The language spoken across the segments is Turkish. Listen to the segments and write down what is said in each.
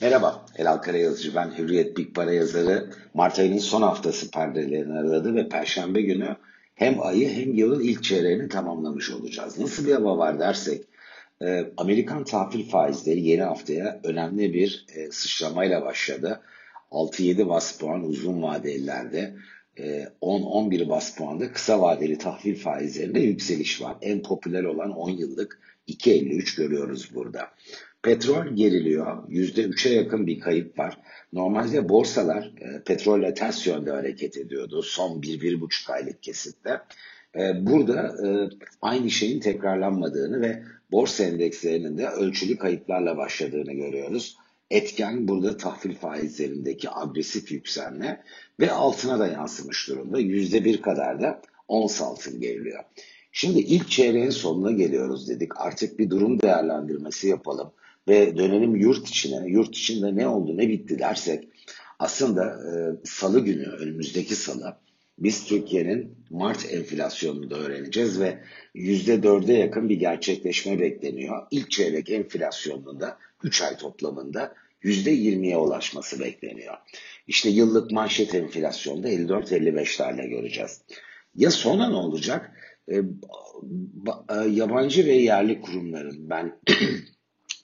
Merhaba, Elal Karayazıcı ben Hürriyet Big Para yazarı. Mart ayının son haftası perdelerini aradı ve Perşembe günü hem ayı hem yılın ilk çeyreğini tamamlamış olacağız. Nasıl bir hava var dersek, e, Amerikan tahvil faizleri yeni haftaya önemli bir e, sıçramayla başladı. 6-7 bas puan uzun vadelilerde, 10-11 e, bas puanda kısa vadeli tahvil faizlerinde yükseliş var. En popüler olan 10 yıllık 2.53 görüyoruz burada. Petrol geriliyor. %3'e yakın bir kayıp var. Normalde borsalar e, petrolle ters yönde hareket ediyordu son 1-1,5 aylık kesitte. E, burada e, aynı şeyin tekrarlanmadığını ve borsa endekslerinin de ölçülü kayıplarla başladığını görüyoruz. Etken burada tahvil faizlerindeki agresif yükselme ve altına da yansımış durumda. %1 kadar da ons altın geriliyor. Şimdi ilk çeyreğin sonuna geliyoruz dedik. Artık bir durum değerlendirmesi yapalım ve dönelim yurt içine. Yurt içinde ne oldu ne bitti dersek aslında e, salı günü önümüzdeki salı biz Türkiye'nin Mart enflasyonunu da öğreneceğiz ve %4'e yakın bir gerçekleşme bekleniyor. İlk çeyrek enflasyonunda da 3 ay toplamında %20'ye ulaşması bekleniyor. İşte yıllık manşet enflasyonda 54-55'lerle göreceğiz. Ya sonra ne olacak? E, ba, e, yabancı ve yerli kurumların ben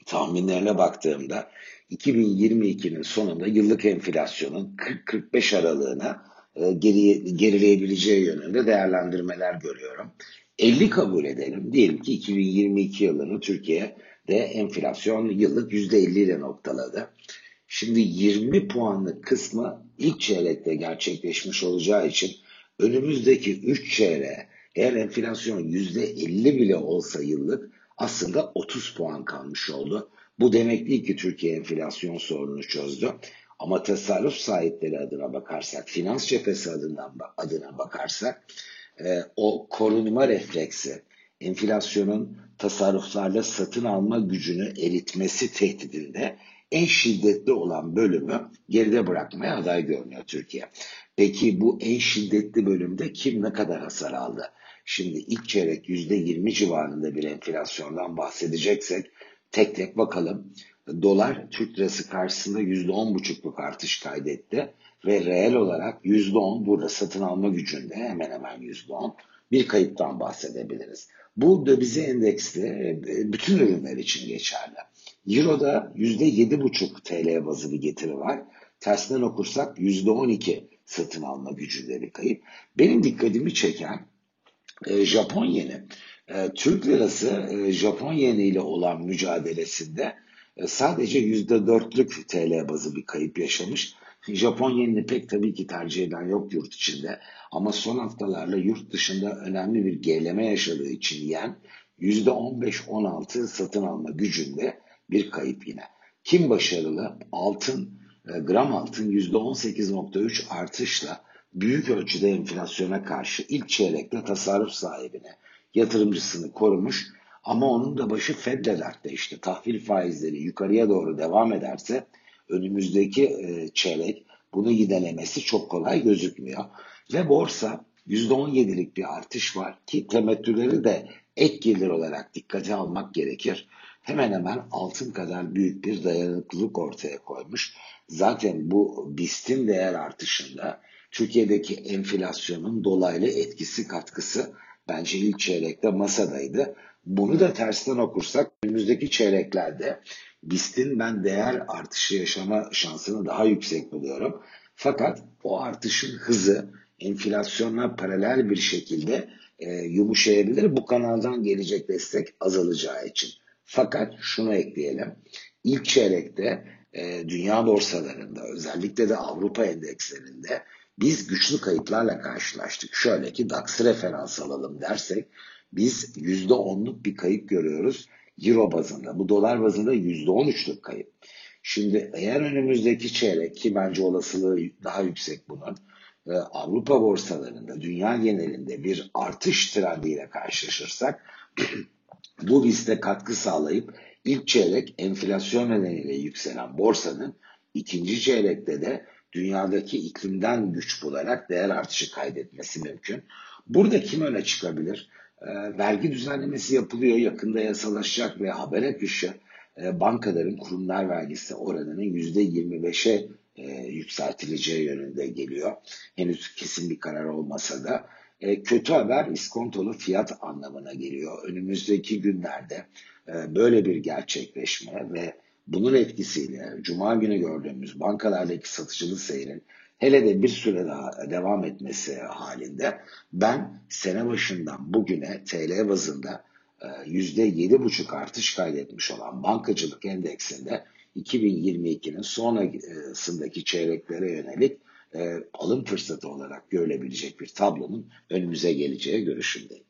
tahminlerine baktığımda 2022'nin sonunda yıllık enflasyonun 40-45 aralığına e, geriye, gerileyebileceği yönünde değerlendirmeler görüyorum. 50 kabul edelim. Diyelim ki 2022 yılını Türkiye'de enflasyon yıllık %50 ile noktaladı. Şimdi 20 puanlık kısmı ilk çeyrekte gerçekleşmiş olacağı için önümüzdeki 3 çeyreğe eğer enflasyon %50 bile olsa yıllık aslında 30 puan kalmış oldu. Bu demek değil ki Türkiye enflasyon sorununu çözdü. Ama tasarruf sahipleri adına bakarsak, finans cephesi adından, adına bakarsak e, o korunma refleksi, enflasyonun tasarruflarla satın alma gücünü eritmesi tehdidinde en şiddetli olan bölümü geride bırakmaya aday görünüyor Türkiye. Peki bu en şiddetli bölümde kim ne kadar hasar aldı? Şimdi ilk çeyrek %20 civarında bir enflasyondan bahsedeceksek tek tek bakalım. Dolar Türk lirası karşısında %10,5'luk artış kaydetti ve reel olarak %10 burada satın alma gücünde hemen hemen %10 bir kayıptan bahsedebiliriz. Bu dövize endeksli e, bütün ürünler için geçerli. Euro'da %7,5 TL bazı bir getiri var. Tersinden okursak %12 satın alma gücünde bir kayıp. Benim dikkatimi çeken e, Japon yeni. E, Türk lirası e, Japon yeni ile olan mücadelesinde e, sadece %4'lük TL bazı bir kayıp yaşamış. Japon yenini pek tabii ki tercih eden yok yurt içinde. Ama son haftalarla yurt dışında önemli bir gerileme yaşadığı için yen %15-16 satın alma gücünde bir kayıp yine. Kim başarılı? Altın, e, gram altın %18.3 artışla büyük ölçüde enflasyona karşı ilk çeyrekte tasarruf sahibine, yatırımcısını korumuş ama onun da başı Fed'le dertte işte tahvil faizleri yukarıya doğru devam ederse önümüzdeki e, çeyrek bunu yinelemesi çok kolay gözükmüyor. Ve borsa %17'lik bir artış var ki temettüleri de ek gelir olarak dikkate almak gerekir. Hemen hemen altın kadar büyük bir dayanıklılık ortaya koymuş. Zaten bu BIST'in değer artışında Türkiye'deki enflasyonun dolaylı etkisi katkısı bence ilk çeyrekte masadaydı. Bunu da tersten okursak önümüzdeki çeyreklerde BIST'in ben değer artışı yaşama şansını daha yüksek buluyorum. Fakat o artışın hızı enflasyonla paralel bir şekilde e, yumuşayabilir. Bu kanaldan gelecek destek azalacağı için. Fakat şunu ekleyelim. İlk çeyrekte e, dünya borsalarında özellikle de Avrupa endekslerinde biz güçlü kayıplarla karşılaştık. Şöyle ki DAX'ı referans alalım dersek biz %10'luk bir kayıp görüyoruz Euro bazında. Bu dolar bazında %13'lük kayıp. Şimdi eğer önümüzdeki çeyrek ki bence olasılığı daha yüksek bunun e, Avrupa borsalarında dünya genelinde bir artış trendiyle karşılaşırsak bu bizde katkı sağlayıp ilk çeyrek enflasyon nedeniyle yükselen borsanın ikinci çeyrekte de dünyadaki iklimden güç bularak değer artışı kaydetmesi mümkün. Burada kim öne çıkabilir? E, vergi düzenlemesi yapılıyor, yakında yasalaşacak ve haber akışı e, bankaların kurumlar vergisi oranının %25'e e, yükseltileceği yönünde geliyor. Henüz kesin bir karar olmasa da e, kötü haber iskontolu fiyat anlamına geliyor. Önümüzdeki günlerde e, böyle bir gerçekleşme ve bunun etkisiyle Cuma günü gördüğümüz bankalardaki satıcılı seyrin hele de bir süre daha devam etmesi halinde ben sene başından bugüne TL bazında %7,5 artış kaydetmiş olan bankacılık endeksinde 2022'nin sonrasındaki çeyreklere yönelik e, alım fırsatı olarak görülebilecek bir tablonun önümüze geleceği görüşündeyim.